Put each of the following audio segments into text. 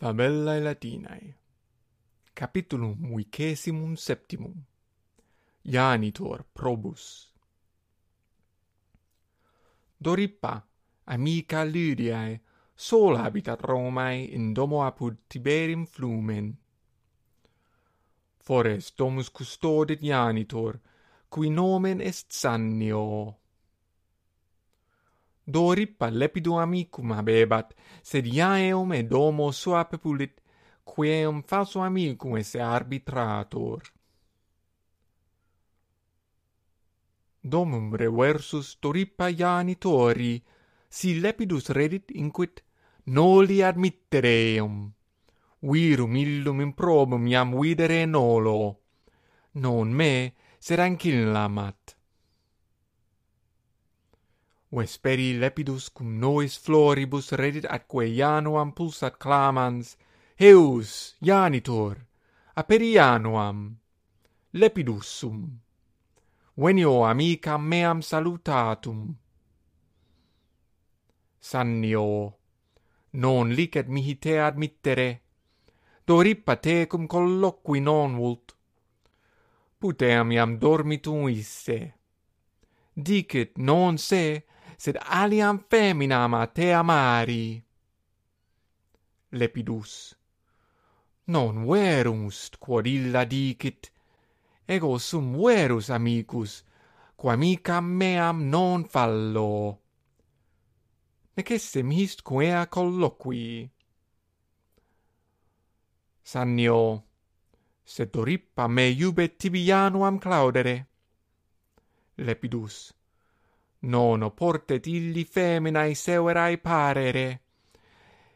Fabellae Latinae Capitulum vicesimum septimum Janitor probus Dorippa, amica Lydiae, sol habitat Romae in domo apud Tiberim flumen. Fores domus custodit Janitor, cui nomen est Sannio dorippa lepido amicum habebat, sed iaeum edomo sua pepulit, queum falso amicum esse arbitrator. Domum reversus dorippa ianitori, si lepidus redit inquit, noli admittereum. Virum illum improbum iam videre nolo. Non me, sed ancillam. Vesperi lepidus cum nois floribus redit atque Januam pulsat clamans, Heus, Janitor, aperi Januam, lepidus sum. Venio amicam meam salutatum. Sannio, non licet mihi te admittere, Dorippa te cum colloqui non vult. Puteam iam dormitum isse. Dicit non se, sed aliam feminam a te amari. Lepidus Non verumst, quod illa dicit, ego sum verus amicus, quam amicam meam non fallo. Nec essem hist quea colloqui. Sannio, sed Dorippa me iube tibianuam claudere. Lepidus nono portet illi feminae severae parere,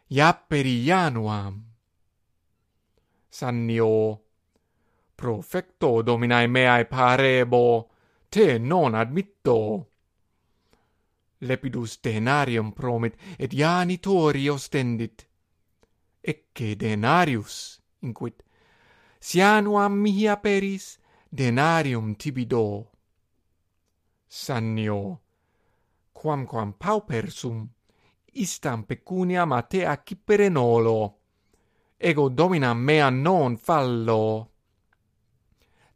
iapperi januam. Sannio, profecto dominae meae parebo, te non admitto. Lepidus denarium promit, et janitori ostendit. Ecce denarius, inquit, sianuam mihi aperis, denarium tibi do. Sannio, quamquam paupersum istam pecuniam a te accipere nolo ego dominam mea non fallo.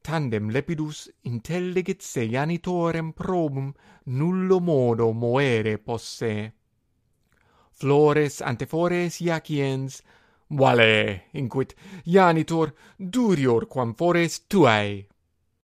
Tandem lepidus intelligit se janitorem probum nullo modo moere posse. Flores antefores iaciens vale inquit janitor durior quam fores tuae.